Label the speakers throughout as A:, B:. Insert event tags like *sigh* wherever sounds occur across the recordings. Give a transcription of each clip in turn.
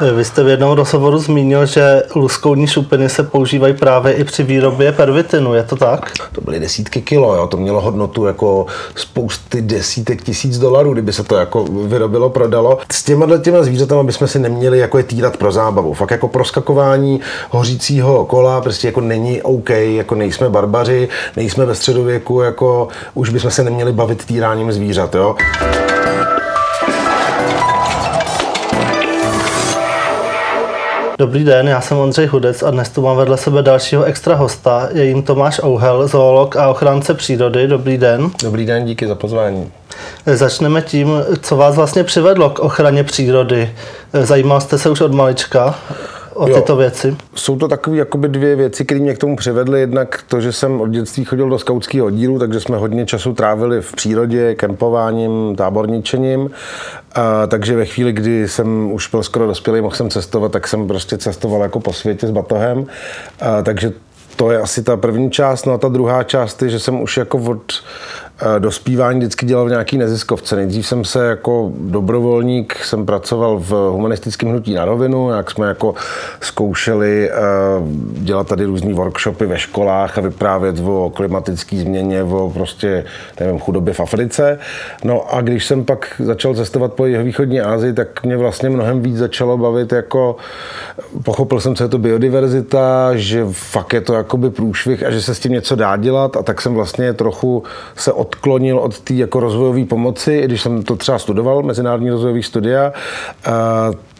A: Vy jste v jednom rozhovoru zmínil, že luskoudní šupiny se používají právě i při výrobě pervitinu, je to tak?
B: To byly desítky kilo, jo. to mělo hodnotu jako spousty desítek tisíc dolarů, kdyby se to jako vyrobilo, prodalo. S těma těma zvířatama bychom si neměli jako je týrat pro zábavu. Fakt jako proskakování hořícího kola prostě jako není OK, jako nejsme barbaři, nejsme ve středověku, jako už bychom se neměli bavit týráním zvířat. Jo.
A: Dobrý den, já jsem Ondřej Hudec a dnes tu mám vedle sebe dalšího extra hosta. Je jim Tomáš Ouhel, zoolog a ochránce přírody. Dobrý den.
B: Dobrý den, díky za pozvání.
A: Začneme tím, co vás vlastně přivedlo k ochraně přírody. Zajímal jste se už od malička o jo, tyto věci?
B: Jsou to takové jakoby dvě věci, které mě k tomu přivedly. Jednak to, že jsem od dětství chodil do skautského oddílu, takže jsme hodně času trávili v přírodě, kempováním, táborničením. A, takže ve chvíli, kdy jsem už byl skoro dospělý, mohl jsem cestovat, tak jsem prostě cestoval jako po světě s batohem. A, takže to je asi ta první část. No a ta druhá část je, že jsem už jako od dospívání vždycky dělal v nějaký neziskovce. Nejdřív jsem se jako dobrovolník, jsem pracoval v humanistickém hnutí na rovinu, jak jsme jako zkoušeli eh, dělat tady různé workshopy ve školách a vyprávět o klimatické změně, o prostě, nevím, chudobě v Africe. No a když jsem pak začal cestovat po východní Asii, tak mě vlastně mnohem víc začalo bavit jako, pochopil jsem, co je to biodiverzita, že fakt je to jakoby průšvih a že se s tím něco dá dělat a tak jsem vlastně trochu se odklonil od té jako rozvojové pomoci, když jsem to třeba studoval, mezinárodní rozvojový studia,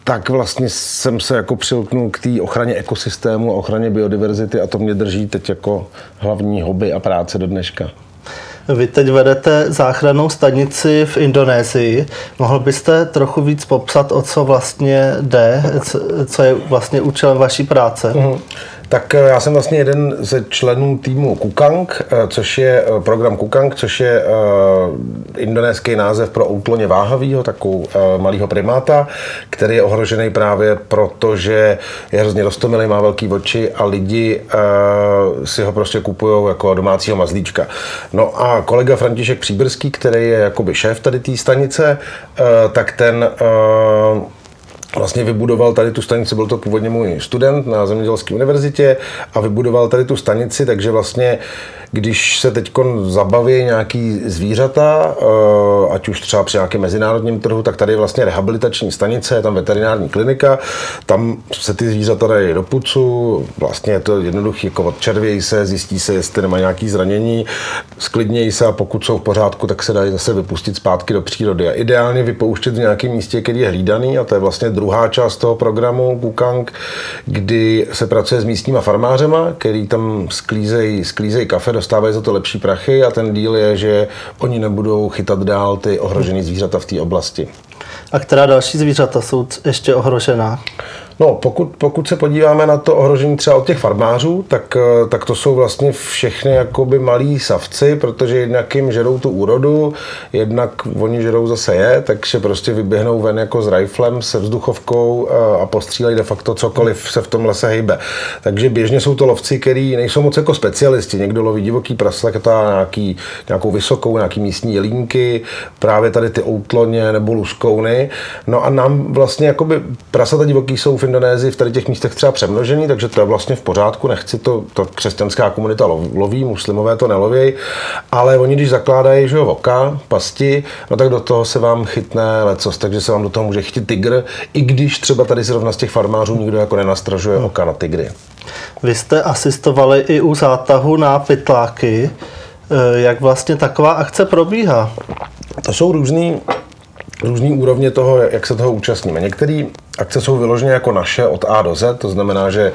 B: tak vlastně jsem se jako přilknul k té ochraně ekosystému a ochraně biodiverzity a to mě drží teď jako hlavní hobby a práce do dneška.
A: Vy teď vedete záchrannou stanici v Indonésii. Mohl byste trochu víc popsat, o co vlastně jde, co je vlastně účelem vaší práce? Uh-huh.
B: Tak eh, já jsem vlastně jeden ze členů týmu Kukang, eh, což je eh, program Kukang, což je indonéský název pro outloně váhavýho, takovou malého primáta, který je ohrožený právě proto, že je hrozně rostomilý, má velký oči a lidi si ho prostě kupují jako domácího mazlíčka. No a kolega František Příbrský, který je jakoby šéf tady té stanice, tak ten vlastně vybudoval tady tu stanici, byl to původně můj student na Zemědělské univerzitě a vybudoval tady tu stanici, takže vlastně když se teď zabaví nějaký zvířata, eh, ať už třeba při nějakém mezinárodním trhu, tak tady je vlastně rehabilitační stanice, je tam veterinární klinika, tam se ty zvířata dají do pucu, vlastně je to jednoduché, jako odčervějí se, zjistí se, jestli nemají nějaké zranění, sklidnějí se a pokud jsou v pořádku, tak se dají zase vypustit zpátky do přírody. A ideálně vypouštět v nějakém místě, který je hlídaný, a to je vlastně druhá část toho programu Kukang, kdy se pracuje s místníma farmářema, který tam sklízejí, sklízejí kafe, dostávají za to lepší prachy a ten díl je, že oni nebudou chytat dál ty ohrožené zvířata v té oblasti.
A: A která další zvířata jsou ještě ohrožená?
B: No, pokud, pokud se podíváme na to ohrožení třeba od těch farmářů, tak, eh, tak to jsou vlastně všechny jakoby malí savci, protože jednak jim žerou tu úrodu, jednak oni žerou zase je, takže prostě vyběhnou ven jako s riflem, se vzduchovkou eh, a postřílejí de facto cokoliv se v tom lese hejbe. Takže běžně jsou to lovci, kteří nejsou moc jako specialisti. Někdo loví divoký praslata, nějaký, nějakou vysokou, nějaký místní jelínky, právě tady ty outloně nebo luskouny. No a nám vlastně jakoby prasata divoký jsou Indonésii v tady těch místech třeba přemnožený, takže to je vlastně v pořádku, nechci to, to křesťanská komunita loví, muslimové to neloví, ale oni když zakládají že jo, voka, pasti, no tak do toho se vám chytne lecos, takže se vám do toho může chytit tygr, i když třeba tady zrovna z těch farmářů nikdo jako nenastražuje oka na tygry.
A: Vy jste asistovali i u zátahu na pytláky. E, jak vlastně taková akce probíhá?
B: To jsou různý různý úrovně toho, jak se toho účastníme. Některé akce jsou vyloženě jako naše od A do Z, to znamená, že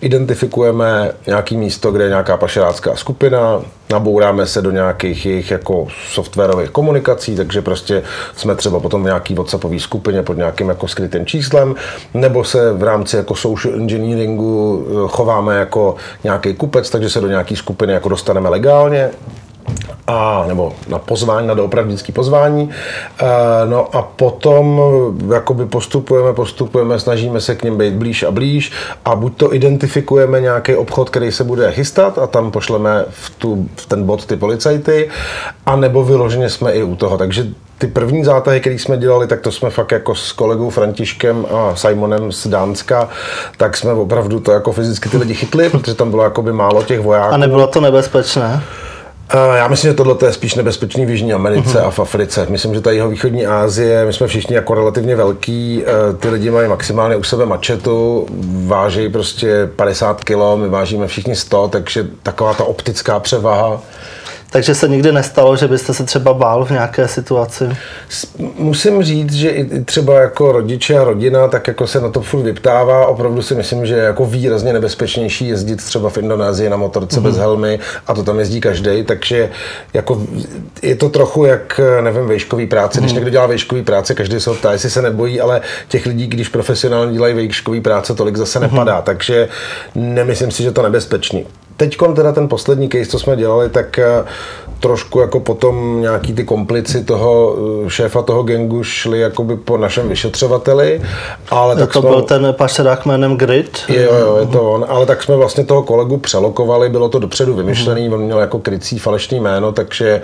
B: identifikujeme nějaký místo, kde je nějaká pašerácká skupina, nabouráme se do nějakých jejich jako softwarových komunikací, takže prostě jsme třeba potom v nějaký WhatsAppové skupině pod nějakým jako skrytým číslem, nebo se v rámci jako social engineeringu eh, chováme jako nějaký kupec, takže se do nějaké skupiny jako dostaneme legálně, a, nebo na pozvání, na doopravdické pozvání. E, no a potom jakoby postupujeme, postupujeme, snažíme se k něm být blíž a blíž a buď to identifikujeme nějaký obchod, který se bude chystat a tam pošleme v, tu, v ten bod ty policajty, a nebo vyloženě jsme i u toho. Takže ty první zátahy, které jsme dělali, tak to jsme fakt jako s kolegou Františkem a Simonem z Dánska, tak jsme opravdu to jako fyzicky ty lidi chytli, protože tam bylo jakoby málo těch vojáků.
A: A nebylo to nebezpečné?
B: Já myslím, že tohle je spíš nebezpečný v Jižní Americe uh-huh. a v Africe. Myslím, že ta jeho východní Asie, my jsme všichni jako relativně velký, eh, ty lidi mají maximálně u sebe mačetu, váží prostě 50 kg, my vážíme všichni 100, takže taková ta optická převaha
A: takže se nikdy nestalo, že byste se třeba bál v nějaké situaci?
B: Musím říct, že i třeba jako rodiče a rodina, tak jako se na to furt vyptává. Opravdu si myslím, že je jako výrazně nebezpečnější jezdit třeba v Indonésii na motorce mm-hmm. bez helmy a to tam jezdí každý, takže jako je to trochu jak, nevím, vejškový práce. Když mm-hmm. někdo dělá vejškový práce, každý se ho ptá, jestli se nebojí, ale těch lidí, když profesionálně dělají vejškový práce, tolik zase nepadá, mm-hmm. takže nemyslím si, že to nebezpečný. Teď teda ten poslední case, co jsme dělali, tak eh, trošku jako potom nějaký ty komplici toho eh, šéfa toho gengu šli jakoby po našem vyšetřovateli, ale tak
A: To jsme... byl ten pašerák jménem Grid?
B: Jo, jo, je to on, ale tak jsme vlastně toho kolegu přelokovali, bylo to dopředu vymyšlený, on měl jako krycí falešný jméno, takže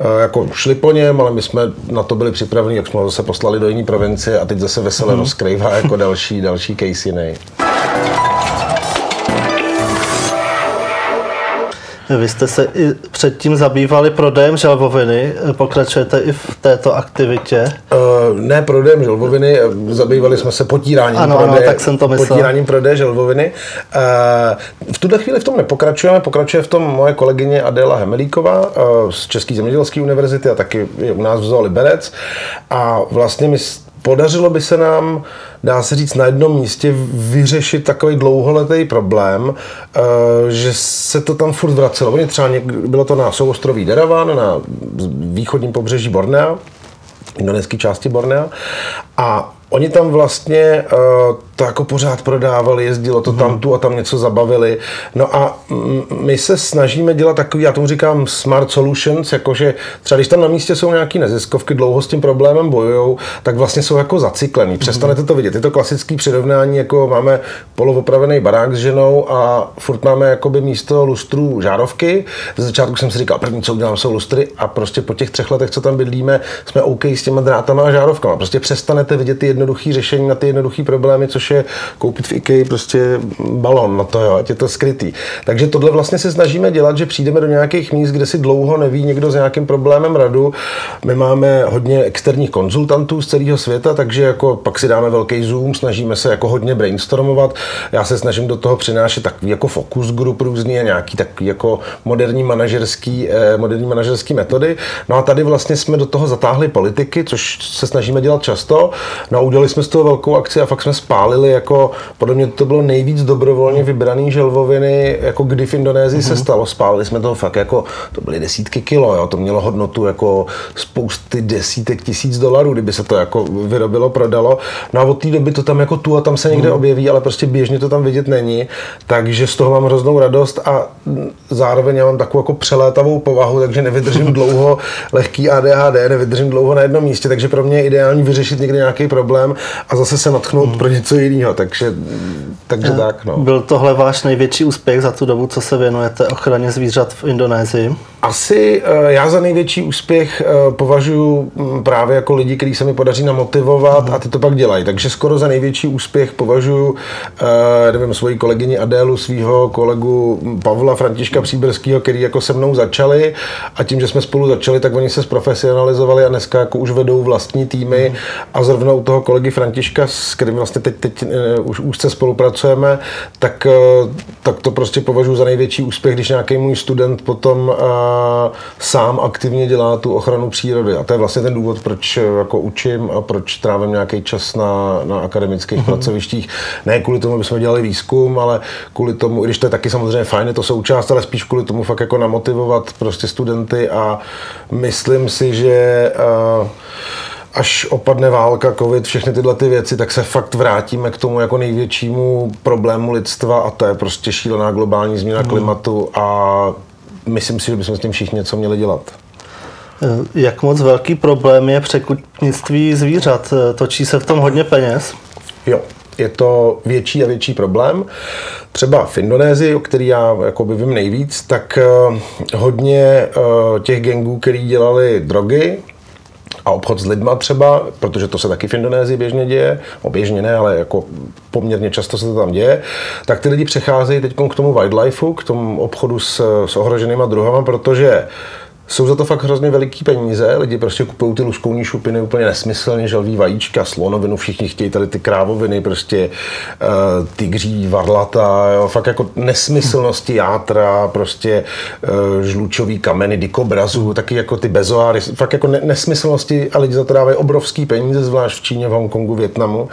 B: eh, jako šli po něm, ale my jsme na to byli připraveni, jak jsme ho zase poslali do jiné provincie a teď zase veselé hmm. rozkrývá jako další, další case jiný.
A: Vy jste se i předtím zabývali prodejem želvoviny. Pokračujete i v této aktivitě?
B: Uh, ne prodejem želvoviny, zabývali jsme se potíráním
A: ano, prodeje, ano, tak jsem to myslel.
B: potíráním prodeje želvoviny. Uh, v tuhle chvíli v tom nepokračujeme, pokračuje v tom moje kolegyně Adela Hemelíková uh, z České zemědělské univerzity a taky je u nás v Zoo Liberec. A vlastně my podařilo by se nám, dá se říct, na jednom místě vyřešit takový dlouholetý problém, eh, že se to tam furt vracelo. Oni třeba něk- bylo to na souostroví Deravan, na východním pobřeží Bornea, indonéské části Bornea. A oni tam vlastně uh, to jako pořád prodávali, jezdilo to tam tu a tam něco zabavili. No a my se snažíme dělat takový, já tomu říkám smart solutions, jakože třeba když tam na místě jsou nějaký neziskovky, dlouho s tím problémem bojují, tak vlastně jsou jako zacyklený. Přestanete to vidět. Je to klasický přirovnání, jako máme polovopravený barák s ženou a furt máme jakoby místo lustrů žárovky. Ze začátku jsem si říkal, první, co udělám, jsou lustry a prostě po těch třech letech, co tam bydlíme, jsme OK s těma drátama a žárovkama. Prostě přestanete vidět ty jednoduché řešení na ty jednoduché problémy, což je koupit v IKEA prostě balon na to, jo, ať je to skrytý. Takže tohle vlastně se snažíme dělat, že přijdeme do nějakých míst, kde si dlouho neví někdo s nějakým problémem radu. My máme hodně externích konzultantů z celého světa, takže jako pak si dáme velký zoom, snažíme se jako hodně brainstormovat. Já se snažím do toho přinášet takový jako focus group různý a nějaký takový jako moderní manažerský, eh, moderní manažerský metody. No a tady vlastně jsme do toho zatáhli politiky, což se snažíme dělat často. No a udělali jsme z toho velkou akci a fakt jsme spálili jako, podle mě to bylo nejvíc dobrovolně vybraný želvoviny, jako kdy v Indonésii mm-hmm. se mhm. stalo. Spálili jsme toho fakt jako, to byly desítky kilo, jo, to mělo hodnotu jako spousty desítek tisíc dolarů, kdyby se to jako vyrobilo, prodalo. No a od té doby to tam jako tu a tam se někde mm-hmm. objeví, ale prostě běžně to tam vidět není, takže z toho mám hroznou radost a zároveň já mám takovou jako přelétavou povahu, takže nevydržím *laughs* dlouho lehký ADHD, nevydržím dlouho na jednom místě, takže pro mě je ideální vyřešit někdy nějaký problém a zase se natchnout mm. pro něco jiného, takže, takže
A: je,
B: tak. No.
A: Byl tohle váš největší úspěch za tu dobu, co se věnujete ochraně zvířat v Indonésii?
B: Asi eh, já za největší úspěch eh, považuji mm, právě jako lidi, kteří se mi podaří namotivovat mm. a ty to pak dělají. Takže skoro za největší úspěch považuji, eh, nevím, svoji kolegyni Adélu, svého kolegu Pavla Františka Příberského, který jako se mnou začali a tím, že jsme spolu začali, tak oni se zprofesionalizovali a dneska jako už vedou vlastní týmy mm. a zrovna u toho kolegy Františka, s kterým vlastně teď, teď už úzce spolupracujeme, tak, tak to prostě považuji za největší úspěch, když nějaký můj student potom sám aktivně dělá tu ochranu přírody. A to je vlastně ten důvod, proč jako učím a proč trávím nějaký čas na, na akademických mm-hmm. pracovištích. Ne kvůli tomu, aby jsme dělali výzkum, ale kvůli tomu, i když to je taky samozřejmě fajn, je to součást, ale spíš kvůli tomu fakt jako namotivovat prostě studenty a myslím si, že uh, až opadne válka, covid, všechny tyhle ty věci, tak se fakt vrátíme k tomu jako největšímu problému lidstva a to je prostě šílená globální změna mm. klimatu a myslím si, že bychom s tím všichni něco měli dělat.
A: Jak moc velký problém je překutnictví zvířat? Točí se v tom hodně peněz?
B: Jo, je to větší a větší problém. Třeba v Indonésii, o který já jakoby vím nejvíc, tak eh, hodně eh, těch gengů, který dělali drogy, a obchod s lidma třeba, protože to se taky v Indonésii běžně děje, no běžně ne, ale jako poměrně často se to tam děje, tak ty lidi přecházejí teď k tomu wildlifeu, k tomu obchodu s, s ohroženýma druhama, protože jsou za to fakt hrozně veliký peníze, lidi prostě kupují ty luskouní šupiny úplně nesmyslně, želví vajíčka, slonovinu, všichni chtějí tady ty krávoviny, prostě uh, tygří, varlata, jo, fakt jako nesmyslnosti játra, prostě uh, žlučový kameny, dikobrazu, taky jako ty bezoáry, fakt jako ne- nesmyslnosti a lidi za to dávají obrovský peníze, zvlášť v Číně, v Hongkongu, Větnamu.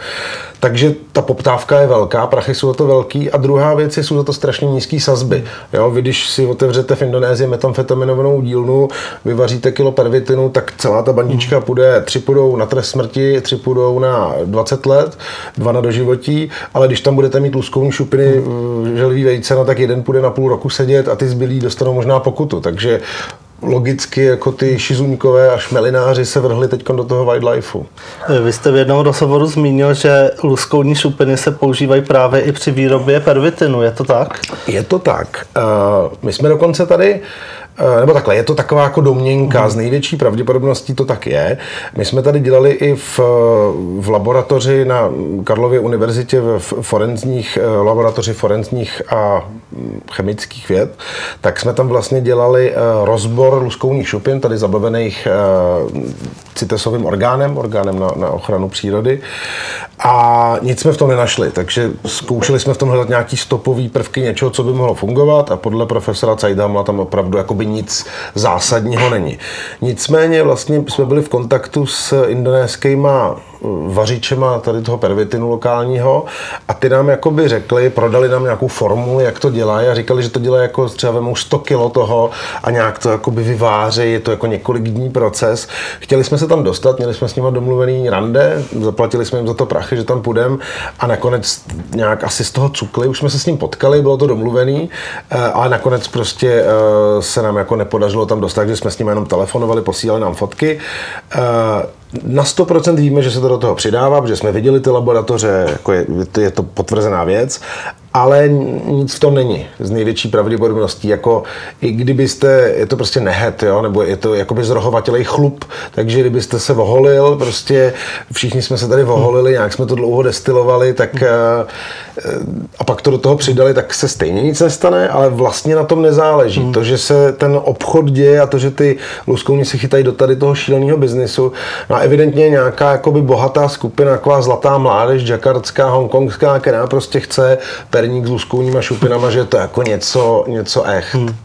B: Takže ta poptávka je velká, prachy jsou za to velký a druhá věc je, jsou za to strašně nízké sazby. Jo, vy když si otevřete v Indonésii metamfetaminovou dílnu, vyvaříte kilo pervitinu, tak celá ta bandička půjde, tři půjdou na trest smrti, tři půjdou na 20 let, dva na doživotí, ale když tam budete mít luskovní šupiny, hmm. želví vejce, no, tak jeden půjde na půl roku sedět a ty zbylí dostanou možná pokutu. Takže logicky jako ty šizuňkové a šmelináři se vrhli teď do toho wildlifeu.
A: Vy jste v jednom rozhovoru zmínil, že luskouni šupiny se používají právě i při výrobě pervitinu, je to tak?
B: Je to tak. My jsme dokonce tady Eh, nebo takhle, je to taková jako domněnka, z největší pravděpodobností to tak je. My jsme tady dělali i v, v laboratoři na Karlově univerzitě v forenzních, eh, laboratoři forenzních a chemických věd, tak jsme tam vlastně dělali eh, rozbor luskouních šupin, tady zabavených CITESovým orgánem, orgánem na, na ochranu přírody. A nic jsme v tom nenašli, takže zkoušeli jsme v tom hledat nějaký stopový prvky něčeho, co by mohlo fungovat a podle profesora Cajdamla tam opravdu jakoby nic zásadního není. Nicméně vlastně jsme byli v kontaktu s indonéskýma vařičema tady toho pervitinu lokálního a ty nám jakoby řekli, prodali nám nějakou formuli, jak to dělají a říkali, že to dělají jako třeba vemou 100 kilo toho a nějak to jakoby vyváří, je to jako několik dní proces. Chtěli jsme se tam dostat, měli jsme s nimi domluvený rande, zaplatili jsme jim za to prachy, že tam půjdeme a nakonec nějak asi z toho cukli, už jsme se s ním potkali, bylo to domluvený, eh, ale nakonec prostě eh, se nám jako nepodařilo tam dostat, že jsme s ním jenom telefonovali, posílali nám fotky. Na 100% víme, že se to do toho přidává, protože jsme viděli ty laboratoře, jako je, je to potvrzená věc ale nic v tom není z největší pravděpodobností. Jako i kdybyste, je to prostě nehet, jo, nebo je to jakoby zrohovatělej chlup, takže kdybyste se voholil, prostě všichni jsme se tady voholili, nějak jsme to dlouho destilovali, tak eh, a pak to do toho přidali, tak se stejně nic nestane, ale vlastně na tom nezáleží. Hmm. To, že se ten obchod děje a to, že ty luskouni se chytají do tady toho šíleného biznisu, no a evidentně nějaká jakoby bohatá skupina, taková zlatá mládež, jakardská, hongkongská, která prostě chce perník s luskouníma šupinama, že je to jako něco, něco echt. Hmm.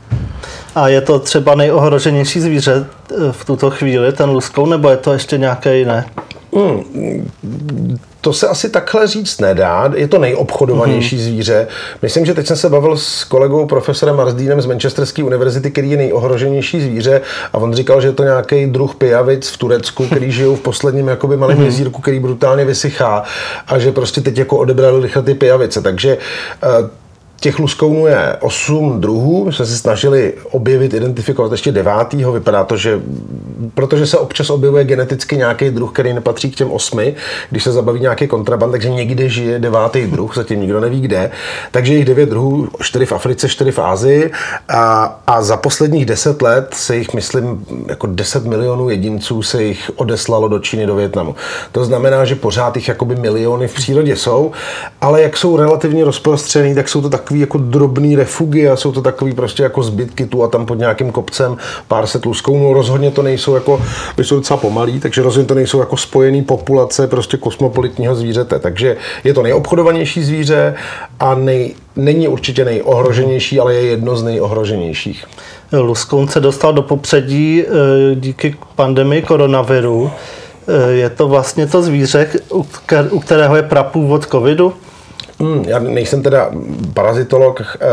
A: A je to třeba nejohroženější zvíře eh, v tuto chvíli, ten luskou, nebo je to ještě nějaké jiné? Hmm,
B: to se asi takhle říct nedá. Je to nejobchodovanější mm-hmm. zvíře. Myslím, že teď jsem se bavil s kolegou profesorem Marsdínem z Manchesterské univerzity, který je nejohroženější zvíře a on říkal, že je to nějaký druh pijavic v Turecku, *laughs* který žijou v posledním jakoby malém mm-hmm. jezírku, který brutálně vysychá a že prostě teď jako odebrali rychle ty pijavice. Takže uh, Těch luskounů je 8 druhů, my jsme se snažili objevit, identifikovat ještě devátýho, vypadá to, že protože se občas objevuje geneticky nějaký druh, který nepatří k těm osmi, když se zabaví nějaký kontraband, takže někde žije devátý druh, zatím nikdo neví kde, takže jich devět druhů, čtyři v Africe, čtyři v Ázii. A, a za posledních deset let se jich, myslím, jako 10 milionů jedinců se jich odeslalo do Číny, do Větnamu. To znamená, že pořád jich jakoby miliony v přírodě jsou, ale jak jsou relativně rozprostřený, tak jsou to tak takový jako drobný refugy a jsou to takový prostě jako zbytky tu a tam pod nějakým kopcem pár set lusků. No rozhodně to nejsou jako, jsou docela pomalý, takže rozhodně to nejsou jako spojený populace prostě kosmopolitního zvířete. Takže je to nejobchodovanější zvíře a nej, není určitě nejohroženější, ale je jedno z nejohroženějších.
A: Luskoun se dostal do popředí eh, díky pandemii koronaviru. Eh, je to vlastně to zvíře, u kterého je prapůvod covidu?
B: Hmm, já nejsem teda parazitolog, eh,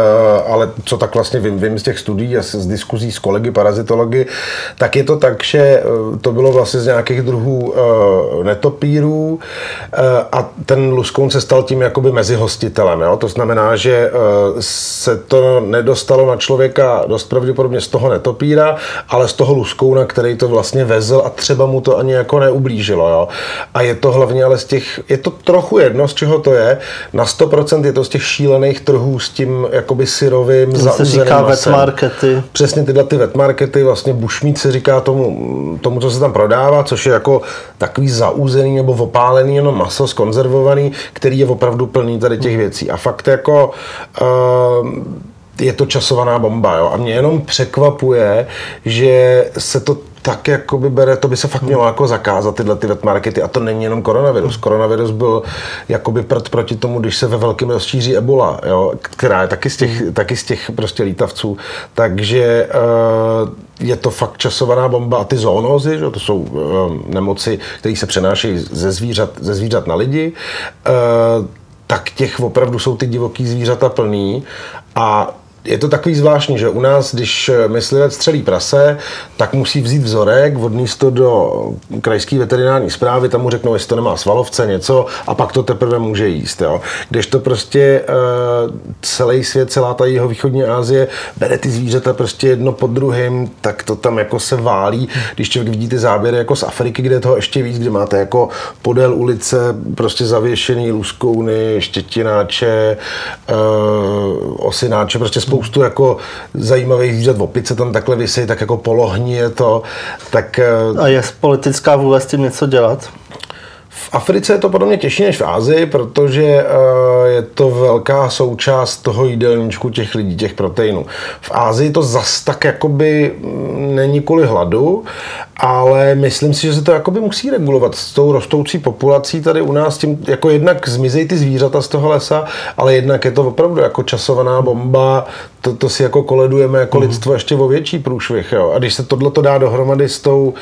B: ale co tak vlastně vím, vím z těch studií a z diskuzí s kolegy parazitology, tak je to tak, že eh, to bylo vlastně z nějakých druhů eh, netopírů a ten luskoun se stal tím jakoby mezihostitelem. Jo? To znamená, že se to nedostalo na člověka dost pravděpodobně z toho netopíra, ale z toho luskouna, který to vlastně vezl a třeba mu to ani jako neublížilo. Jo? A je to hlavně ale z těch, je to trochu jedno, z čeho to je. Na 100% je to z těch šílených trhů s tím jakoby syrovým
A: To se říká wet markety.
B: Přesně tyhle ty wet markety, vlastně bushmeat se říká tomu, tomu, co se tam prodává, což je jako takový zaúzený nebo opálený jenom maso, skonzervovaný, který je opravdu plný tady těch věcí. A fakt jako uh, je to časovaná bomba. Jo? A mě jenom překvapuje, že se to tak jakoby bere, to by se fakt mělo jako zakázat tyhle ty markety a to není jenom koronavirus. Koronavirus byl jakoby prd proti tomu, když se ve velkém rozšíří ebola, jo, která je taky z těch, mm. taky z těch prostě lítavců. Takže uh, je to fakt časovaná bomba a ty zoonózy, že, to jsou uh, nemoci, které se přenášejí ze zvířat, ze zvířat na lidi, uh, tak těch opravdu jsou ty divoký zvířata plný a je to takový zvláštní, že u nás, když myslivec střelí prase, tak musí vzít vzorek, odníst to do krajské veterinární zprávy, tam mu řeknou, jestli to nemá svalovce, něco, a pak to teprve může jíst. Jo. Když to prostě uh, celý svět, celá ta jeho východní Asie bere ty zvířata prostě jedno pod druhým, tak to tam jako se válí. Když člověk vidí ty záběry jako z Afriky, kde je toho ještě víc, kde máte jako podél ulice prostě zavěšený luskouny, štětináče, uh, osináče, prostě spoustu jako zajímavých zvířat opice tam takhle vysí, tak jako polohní je to. Tak, eh,
A: A je politická vůle s tím něco dělat?
B: V Africe je to podobně těžší než v Ázii, protože eh, je to velká součást toho jídelníčku těch lidí, těch proteinů. V Ázii to zas tak jakoby mm, není kvůli hladu, ale myslím si, že se to jakoby musí regulovat s tou rostoucí populací tady u nás, tím jako jednak zmizejí ty zvířata z toho lesa, ale jednak je to opravdu jako časovaná bomba, to, to si jako koledujeme jako mm-hmm. lidstvo ještě o větší průšvih. Jo. A když se tohle to dá dohromady s, tou,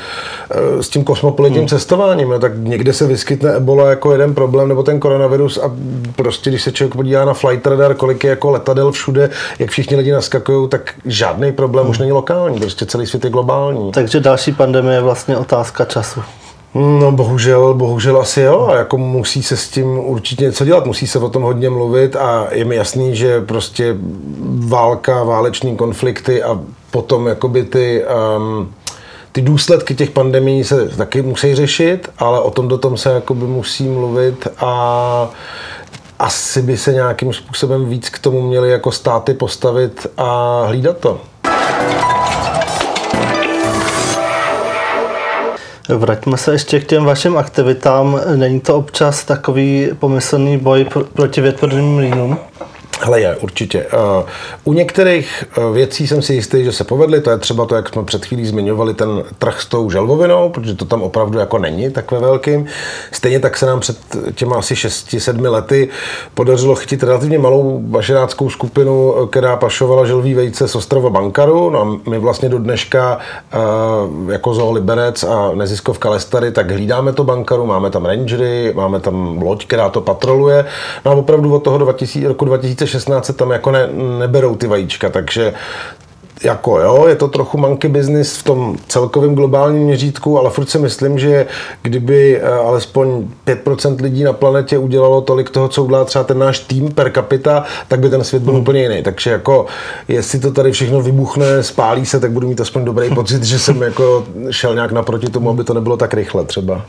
B: eh, s tím kosmopolitním mm. cestováním, jo, tak někde se vyskytne ebola jako jeden problém, nebo ten koronavirus a prostě když se člověk podívá na flight radar, kolik je jako letadel všude, jak všichni lidi naskakují, tak žádný problém mm. už není lokální, prostě celý svět je globální.
A: Takže další pandemie je vlastně otázka času.
B: No bohužel, bohužel asi jo, a jako musí se s tím určitě něco dělat, musí se o tom hodně mluvit a je mi jasný, že prostě válka, váleční konflikty a potom jakoby ty, um, ty důsledky těch pandemí se taky musí řešit, ale o tom do tom se jakoby musí mluvit a asi by se nějakým způsobem víc k tomu měli jako státy postavit a hlídat to.
A: Vraťme se ještě k těm vašim aktivitám. Není to občas takový pomyslný boj proti větrným mlínům?
B: Hele, je, určitě. Uh, u některých uh, věcí jsem si jistý, že se povedly. To je třeba to, jak jsme před chvílí zmiňovali, ten trh s tou želvovinou, protože to tam opravdu jako není takhle velkým. Stejně tak se nám před těma asi 6-7 lety podařilo chytit relativně malou bašeráckou skupinu, která pašovala želví vejce z ostrova Bankaru. No a my vlastně do dneška jako Zoo Liberec a neziskovka Lestary, tak hlídáme to Bankaru, máme tam rangery, máme tam loď, která to patroluje. No a opravdu od toho 2000, roku 2016 16 se tam jako ne, neberou ty vajíčka, takže jako jo, je to trochu monkey business v tom celkovém globálním měřítku, ale furt si myslím, že kdyby eh, alespoň 5% lidí na planetě udělalo tolik toho, co udělá třeba ten náš tým per capita, tak by ten svět byl hmm. úplně jiný. Takže jako, jestli to tady všechno vybuchne, spálí se, tak budu mít aspoň dobrý *laughs* pocit, že jsem jako šel nějak naproti tomu, aby to nebylo tak rychle třeba.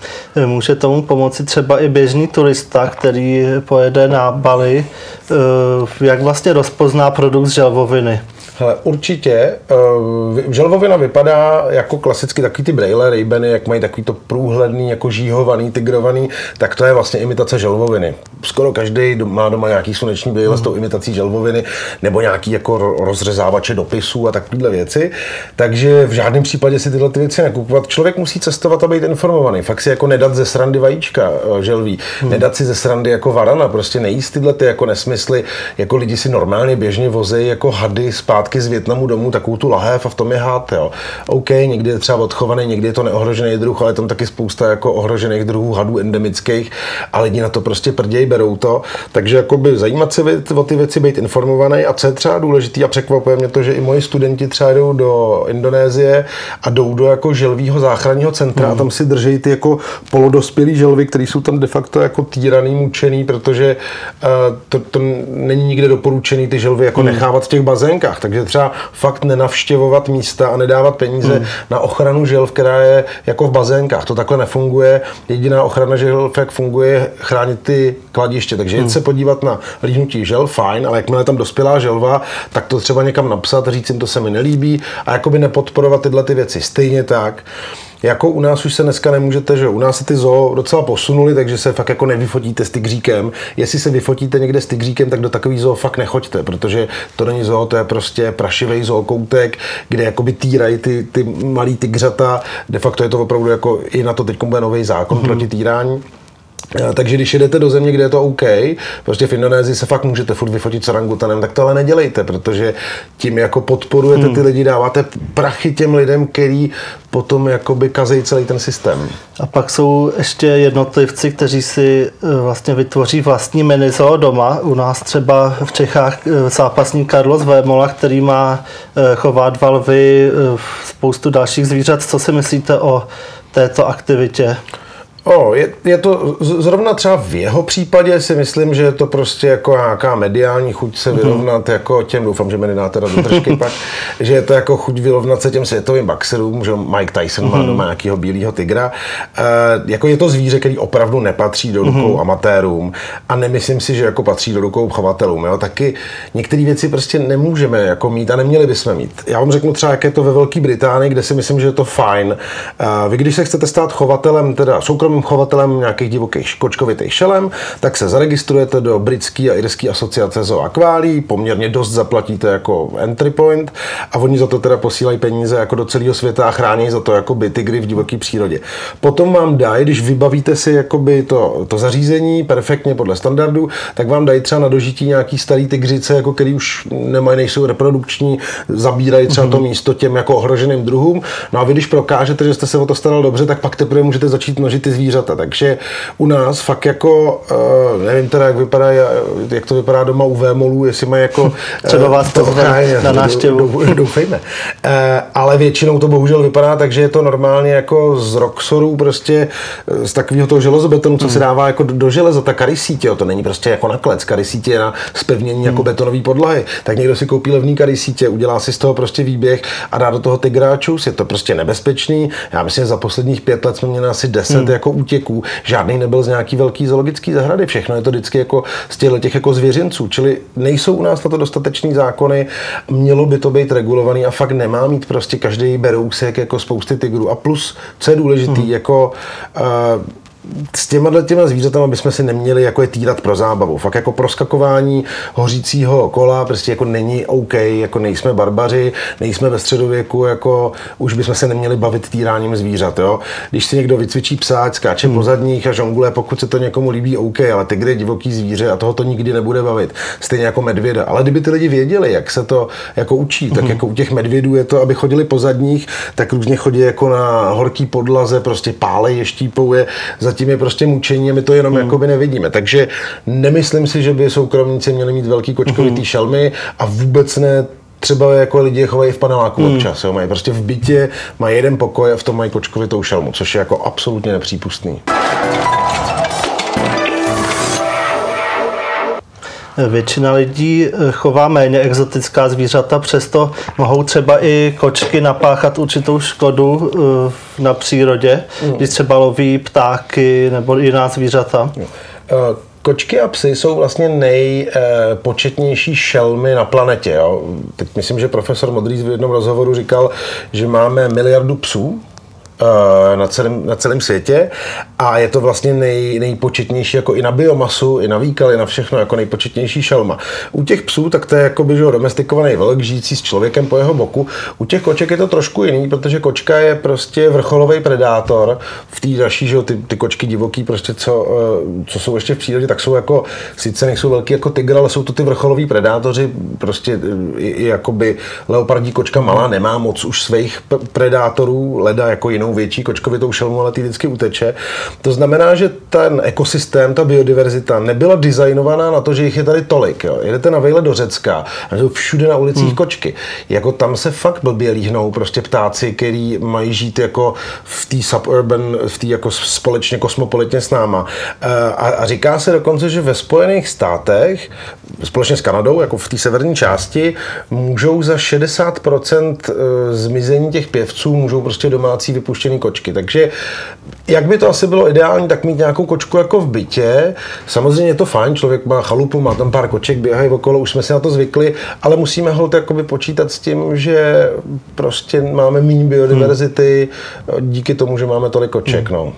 A: Může tomu pomoci třeba i běžný turista, který pojede na Bali, eh, jak vlastně rozpozná produkt z želvoviny.
B: Hele, určitě. Uh, želvovina vypadá jako klasicky takový ty braille rejbeny, jak mají takový to průhledný, jako žíhovaný, tigrovaný, tak to je vlastně imitace želvoviny. Skoro každý má doma nějaký sluneční brýle mm. s tou mhm. imitací želvoviny, nebo nějaký jako rozřezávače dopisů a takovéhle věci. Takže v žádném případě si tyhle ty věci nekupovat. Člověk musí cestovat a být informovaný. Fakt si jako nedat ze srandy vajíčka eh, želví, mm. nedat si ze srandy jako varana, prostě nejíst tyhle ty jako nesmysly, jako lidi si normálně běžně vozejí jako hady spát zpátky z Větnamu domů takovou tu lahev a v tom je hád, jo. OK, někdy je třeba odchovaný, někdy je to neohrožený druh, ale je tam taky spousta jako ohrožených druhů hadů endemických a lidi na to prostě prdějí, berou to. Takže jakoby zajímat se o ty věci, být informovaný a co je třeba důležitý a překvapuje mě to, že i moji studenti třeba jdou do Indonésie a jdou do jako želvýho záchranního centra hmm. a tam si drží ty jako polodospělý želvy, které jsou tam de facto jako týraný, mučený, protože uh, to, to, není nikde doporučený ty želvy jako hmm. nechávat v těch bazénkách. Takže třeba fakt nenavštěvovat místa a nedávat peníze hmm. na ochranu želv, která je jako v bazénkách. To takhle nefunguje. Jediná ochrana želv, jak funguje, chránit ty kladiště. Takže hmm. se podívat na líhnutí žel, fajn, ale jakmile tam dospělá želva, tak to třeba někam napsat, říct jim, to se mi nelíbí a jakoby nepodporovat tyhle ty věci. Stejně tak, jako u nás už se dneska nemůžete, že u nás se ty zoo docela posunuli, takže se fakt jako nevyfotíte s tygříkem. Jestli se vyfotíte někde s tygříkem, tak do takový zoo fakt nechoďte, protože to není zoo, to je prostě prašivý zookoutek, kde jakoby týrají ty, ty malý tygřata. De facto je to opravdu jako i na to teď bude nový zákon mm-hmm. proti týrání. Takže když jedete do země, kde je to OK, prostě v Indonésii se fakt můžete furt vyfotit s orangutanem, tak to ale nedělejte, protože tím jako podporujete ty hmm. lidi, dáváte prachy těm lidem, který potom jakoby kazejí celý ten systém.
A: A pak jsou ještě jednotlivci, kteří si e, vlastně vytvoří vlastní minizo doma. U nás třeba v Čechách e, zápasník Carlos Vémola, který má e, chovat valvy, spoustu dalších zvířat. Co si myslíte o této aktivitě?
B: O, je, je to zrovna třeba v jeho případě si myslím, že je to prostě jako nějaká mediální chuť se mhm. vyrovnat mm-hmm. jako těm, doufám, že mi nedá teda do držky pak, že je to jako chuť vyrovnat se těm světovým boxerům, že Mike Tyson mm-hmm. má mhm. doma nějakého bílého tygra. E, jako je to zvíře, který opravdu nepatří do rukou mm-hmm. amatérům a nemyslím si, že jako patří do rukou chovatelům. Jo? Taky některé věci prostě nemůžeme jako mít a neměli bychom mít. Já vám řeknu třeba, jak je to ve Velké Británii, kde si myslím, že je to fajn. E, vy, když se chcete stát chovatelem, teda soukromým soukromým chovatelem nějakých divokých kočkovitých šelem, tak se zaregistrujete do britské a irské asociace zoo aquálí, poměrně dost zaplatíte jako entry point a oni za to teda posílají peníze jako do celého světa a chrání za to jako by tygry v divoké přírodě. Potom vám dají, když vybavíte si jakoby to, to zařízení perfektně podle standardu, tak vám dají třeba na dožití nějaký starý tygřice, jako který už nemají, nejsou reprodukční, zabírají třeba mm-hmm. to místo těm jako ohroženým druhům. No a vy, když prokážete, že jste se o to staral dobře, tak pak teprve můžete začít množit ty zvířata. Takže u nás fakt jako, uh, nevím teda, jak, vypadá, jak to vypadá doma u Vémolů, jestli mají jako... *laughs*
A: Třeba vás to na *laughs* návštěvu.
B: Doufejme. Uh, ale většinou to bohužel vypadá tak, že je to normálně jako z roxorů, prostě z takového toho železobetonu, co hmm. se dává jako do, do železa, ta karisítě, to není prostě jako naklec, karisítě je na spevnění hmm. jako betonové podlahy. Tak někdo si koupí levný karisítě, udělá si z toho prostě výběh a dá do toho tygráčus, je to prostě nebezpečný. Já myslím, že za posledních pět let jsme měli asi deset hmm. jako útěků, žádný nebyl z nějaký velký zoologický zahrady, všechno je to vždycky jako z těchto těch jako zvěřinců, čili nejsou u nás na to dostatečný zákony, mělo by to být regulovaný a fakt nemá mít prostě každý berousek jako spousty tygrů. A plus, co je důležitý, hmm. jako uh, s těma těma zvířatama bychom si neměli jako je týrat pro zábavu. Fakt jako proskakování hořícího kola prostě jako není OK, jako nejsme barbaři, nejsme ve středověku, jako už bychom se neměli bavit týráním zvířat. Jo? Když si někdo vycvičí psa, skáče hmm. po zadních a žongule, pokud se to někomu líbí, OK, ale ty je divoký zvíře a toho to nikdy nebude bavit. Stejně jako medvěda. Ale kdyby ty lidi věděli, jak se to jako učí, tak hmm. jako u těch medvědů je to, aby chodili po zadních, tak různě chodí jako na horký podlaze, prostě pálej je štípou je zatím je prostě mučení a my to jenom hmm. jakoby nevidíme. Takže nemyslím si, že by soukromníci měli mít velký kočkovitý hmm. šelmy a vůbec ne třeba jako lidi chovají v paneláku hmm. občas. Jo. Mají prostě v bytě, mají jeden pokoj a v tom mají kočkovitou šelmu, což je jako absolutně nepřípustný.
A: Většina lidí eh, chová méně exotická zvířata, přesto mohou třeba i kočky napáchat určitou škodu eh, na přírodě, mm. když třeba loví ptáky nebo jiná zvířata.
B: Mm. Kočky a psy jsou vlastně nejpočetnější šelmy na planetě. Jo? Teď myslím, že profesor Modrý v jednom rozhovoru říkal, že máme miliardu psů na celém, na celém světě a je to vlastně nej, nejpočetnější jako i na biomasu, i na výkaly, na všechno, jako nejpočetnější šelma. U těch psů, tak to je jako by, že domestikovaný velk, žijící s člověkem po jeho boku. U těch koček je to trošku jiný, protože kočka je prostě vrcholový predátor. V té další, že ty, ty kočky divoký, prostě co, eh, co jsou ještě v přírodě, tak jsou jako, sice nejsou velký jako tygr, ale jsou to ty vrcholoví predátoři, prostě eh, i, i jakoby leopardí kočka malá nemá moc už svých predátorů, leda jako jinou větší kočkovitou šelmu, ale ty vždycky uteče. To znamená, že ten ekosystém, ta biodiverzita nebyla designovaná na to, že jich je tady tolik. Jo. Jedete na vejle do Řecka a jsou všude na ulicích hmm. kočky. Jako tam se fakt blbě líhnou prostě ptáci, který mají žít jako v té suburban, v té jako společně kosmopolitně s náma. Eh, a, a říká se dokonce, že ve Spojených státech, společně s Kanadou, jako v té severní části, můžou za 60% eh, zmizení těch pěvců můžou prostě domácí vypuštěný kočky. Takže jak by to asi bylo ideální, tak mít nějakou kočku jako v bytě. Samozřejmě je to fajn, člověk má chalupu, má tam pár koček, běhají okolo, už jsme si na to zvykli, ale musíme holt jakoby počítat s tím, že prostě máme méně biodiverzity hmm. díky tomu, že máme tolik koček. Hmm. No.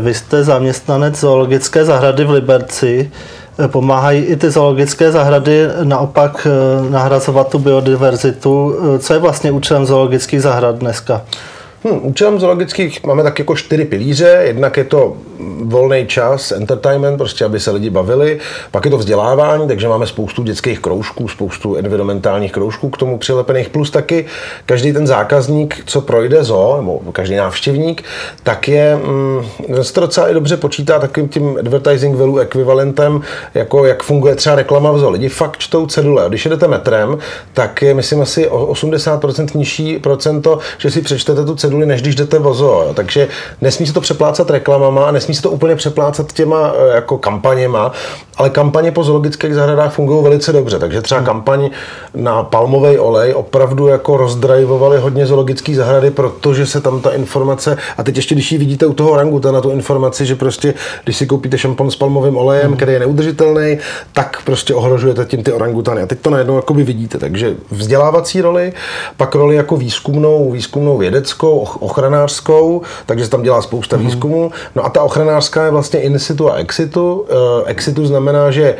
A: Vy jste zaměstnanec zoologické zahrady v Liberci. Pomáhají i ty zoologické zahrady naopak eh, nahrazovat tu biodiverzitu. Co je vlastně účelem zoologických zahrad dneska?
B: Hmm, účelem zoologických máme tak jako čtyři pilíře. Jednak je to volný čas, entertainment, prostě aby se lidi bavili. Pak je to vzdělávání, takže máme spoustu dětských kroužků, spoustu environmentálních kroužků k tomu přilepených. Plus taky každý ten zákazník, co projde zo, nebo každý návštěvník, tak je, mm, se to docela i dobře počítá takovým tím advertising value ekvivalentem, jako jak funguje třeba reklama v zoo. Lidi fakt čtou cedule. Když jedete metrem, tak je, myslím, asi o 80% nižší procento, že si přečtete tu ceduli, než když jdete vozo. Jo. Takže nesmí se to přeplácat reklamama a nesmí se to úplně přeplácat těma eh, jako kampaněma, ale kampaně po zoologických zahradách fungují velice dobře. Takže třeba hmm. kampaň na palmový olej opravdu jako rozdrajvovali hodně zoologické zahrady, protože se tam ta informace, a teď ještě když ji vidíte u toho oranguta na tu informaci, že prostě když si koupíte šampon s palmovým olejem, hmm. který je neudržitelný, tak prostě ohrožujete tím ty orangutany. A teď to najednou jakoby vidíte. Takže vzdělávací roli, pak roli jako výzkumnou, výzkumnou vědeckou, ochranářskou, takže tam dělá spousta hmm. výzkumu. No a ta ochranářská je vlastně in situ a exitu. Uh, exitu znamená, že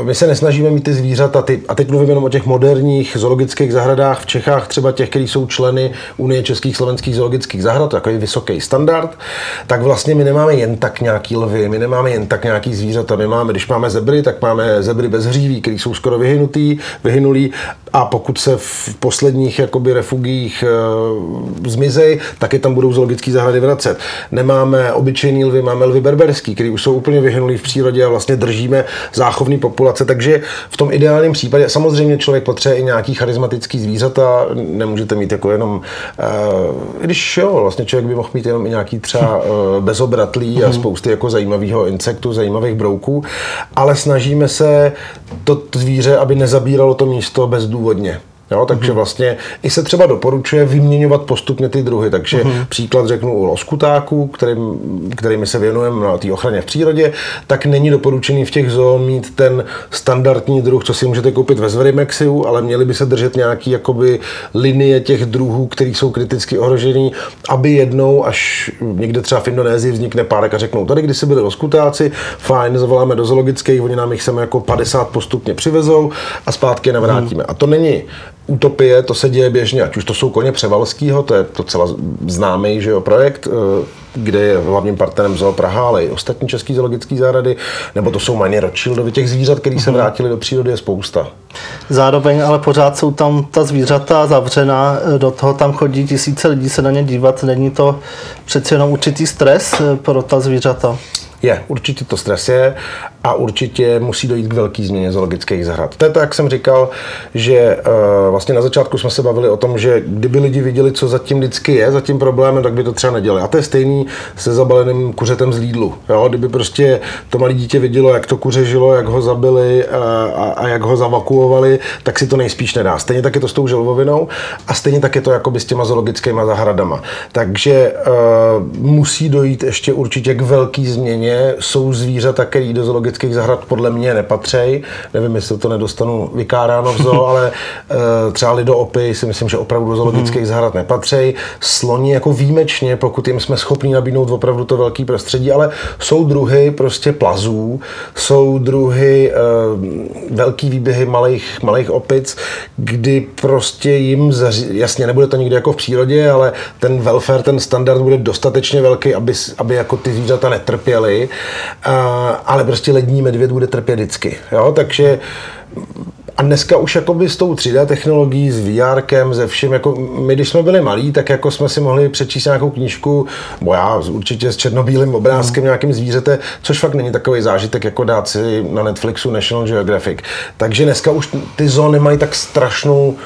B: uh, my se nesnažíme mít ty zvířata, ty, a teď mluvím jenom o těch moderních zoologických zahradách v Čechách, třeba těch, kteří jsou členy Unie českých slovenských zoologických zahrad, to je takový vysoký standard, tak vlastně my nemáme jen tak nějaký lvy, my nemáme jen tak nějaký zvířata, my máme, když máme zebry, tak máme zebry bez hříví, které jsou skoro vyhynutý, vyhynulý a pokud se v posledních jakoby refugiích uh, zmizej, tak je tam budou zoologické zahrady vracet. Nemáme obyčejný lvy, máme lvy berberský, které už jsou úplně vyhynulý v přírodě a vlastně držíme záchovní populace, takže v tom ideálním případě samozřejmě člověk potřebuje i nějaký charismatický zvířata, nemůžete mít jako jenom, uh, když jo, vlastně člověk by mohl mít jenom i nějaký třeba uh, bezobratlý a mhm. spousty jako zajímavého insektu, zajímavých brouků, ale snažíme se to zvíře, aby nezabíralo to místo bezdůvodně. Jo, takže mhm. vlastně i se třeba doporučuje vyměňovat postupně ty druhy. Takže uh-huh. příklad řeknu u loskutáků, kterým, kterými se věnujeme na té ochraně v přírodě, tak není doporučený v těch zoo mít ten standardní druh, co si můžete koupit ve Zverimexiu, ale měli by se držet nějaký jakoby linie těch druhů, které jsou kriticky ohrožený, aby jednou, až někde třeba v Indonésii vznikne párek a řeknou, tady když se byli loskutáci, fajn, zavoláme do zoologických, oni nám jich sem jako 50 postupně přivezou a zpátky navrátíme. Uh-huh. A to není utopie, to se děje běžně, ať už to jsou koně Převalskýho, to je docela známý že jo, projekt, eh, kde je hlavním partnerem Zoo Praha, ale i ostatní český zoologický zahrady, nebo to jsou Mani Rothschildovi, těch zvířat, které se mhm. vrátili do přírody, je spousta.
A: Zároveň ale pořád jsou tam ta zvířata zavřená, eh, do toho tam chodí tisíce lidí se na ně dívat, není to přeci jenom určitý stres eh, pro ta zvířata?
B: Je, určitě to stres je a určitě musí dojít k velký změně zoologických zahrad. To je to, jak jsem říkal, že uh, vlastně na začátku jsme se bavili o tom, že kdyby lidi viděli, co zatím vždycky je, za tím problémem, tak by to třeba nedělali. A to je stejný se zabaleným kuřetem z Lidlu. Jo? Kdyby prostě to malé dítě vidělo, jak to kuře žilo, jak ho zabili uh, a, a, jak ho zavakuovali, tak si to nejspíš nedá. Stejně tak je to s tou želvovinou a stejně tak je to jako s těma zoologickými zahradama. Takže uh, musí dojít ještě určitě k velký změně mě jsou zvířata, které do zoologických zahrad podle mě nepatří. Nevím, jestli to nedostanu vykáráno v zoo, *laughs* ale uh, třeba lidoopy si myslím, že opravdu do zoologických mm. zahrad nepatří. Sloni jako výjimečně, pokud jim jsme schopni nabídnout opravdu to velký prostředí, ale jsou druhy prostě plazů, jsou druhy uh, velký výběhy malých, malých opic, kdy prostě jim, zaří, jasně nebude to nikdy jako v přírodě, ale ten welfare, ten standard bude dostatečně velký, aby, aby jako ty zvířata netrpěly, uh, ale prostě lední medvěd bude trpět vždycky. Jo? Takže a dneska už jakoby s tou 3D technologií, s VR, ze vším, jako my když jsme byli malí, tak jako jsme si mohli přečíst nějakou knížku, bo já určitě s černobílým obrázkem, mm. nějakým zvířete, což fakt není takový zážitek, jako dát si na Netflixu National Geographic. Takže dneska už ty zóny mají tak strašnou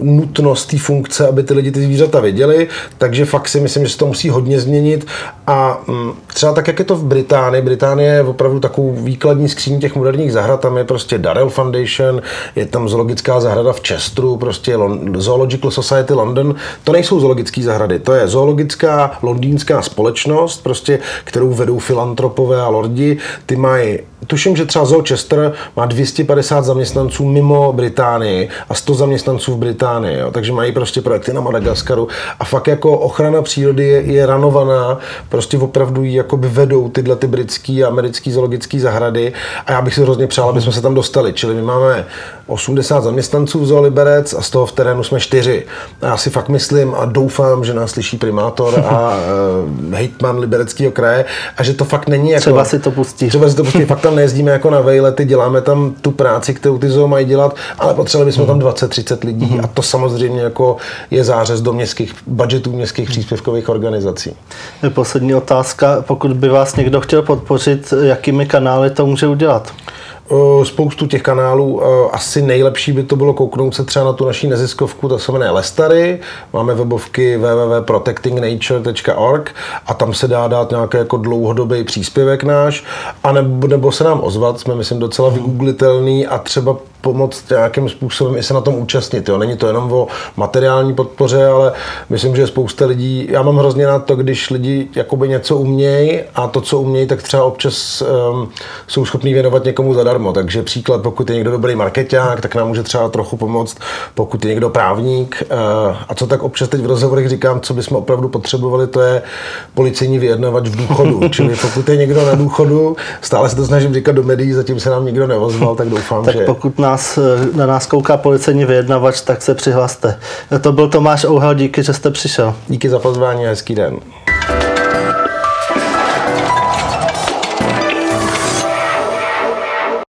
B: nutnost té funkce, aby ty lidi ty zvířata viděli, takže fakt si myslím, že se to musí hodně změnit. A mm, třeba tak, jak je to v Británii, Británie je opravdu takovou výkladní skříň těch moderních zahrad, tam je prostě Darrell Foundation, je tam zoologická zahrada v Chesteru, prostě Zoological Society London, to nejsou zoologické zahrady, to je zoologická londýnská společnost, prostě, kterou vedou filantropové a lordi, ty mají Tuším, že třeba Zoo Chester má 250 zaměstnanců mimo Británii a 100 zaměstnanců v Británii, jo. takže mají prostě projekty na Madagaskaru a fakt jako ochrana přírody je, je ranovaná, prostě opravdu ji jakoby vedou tyhle ty britský a americký zoologické zahrady a já bych si hrozně přál, aby jsme se tam dostali, čili my máme 80 zaměstnanců v Zoo Liberec a z toho v terénu jsme čtyři. A já si fakt myslím a doufám, že nás slyší primátor a uh, *laughs* hejtman Libereckého kraje a že to fakt není jako...
A: Třeba si to pustí.
B: Třeba si to pustí, fakt tam nejezdíme jako na vejlety, děláme tam tu práci, kterou ty zoo mají dělat, ale potřebovali bychom tam 20-30 lidí mm. a to samozřejmě jako je zářez do městských budgetů městských příspěvkových organizací.
A: Poslední otázka, pokud by vás někdo chtěl podpořit, jakými kanály to může udělat?
B: Spoustu těch kanálů. Asi nejlepší by to bylo kouknout se třeba na tu naší neziskovku, to se jmenuje Lestary. Máme webovky www.protectingnature.org a tam se dá dát nějaký jako dlouhodobý příspěvek náš, a nebo, nebo se nám ozvat, jsme myslím docela vygooglitelný a třeba pomoct nějakým způsobem i se na tom účastnit. Jo. Není to jenom o materiální podpoře, ale myslím, že spousta lidí, já mám hrozně na to, když lidi jakoby něco umějí a to, co umějí, tak třeba občas um, jsou schopní věnovat někomu zadarmo. Takže příklad, pokud je někdo dobrý marketák, tak nám může třeba trochu pomoct, pokud je někdo právník. Uh, a co tak občas teď v rozhovorech říkám, co bychom opravdu potřebovali, to je policejní vyjednavač v důchodu. *laughs* Čili pokud je někdo na důchodu, stále se to snažím říkat do médií, zatím se nám nikdo neozval, tak doufám,
A: tak
B: že...
A: pokud nás nás, na nás kouká policejní vyjednavač, tak se přihlaste. To byl Tomáš Ouhal, díky, že jste přišel.
B: Díky za pozvání a hezký den.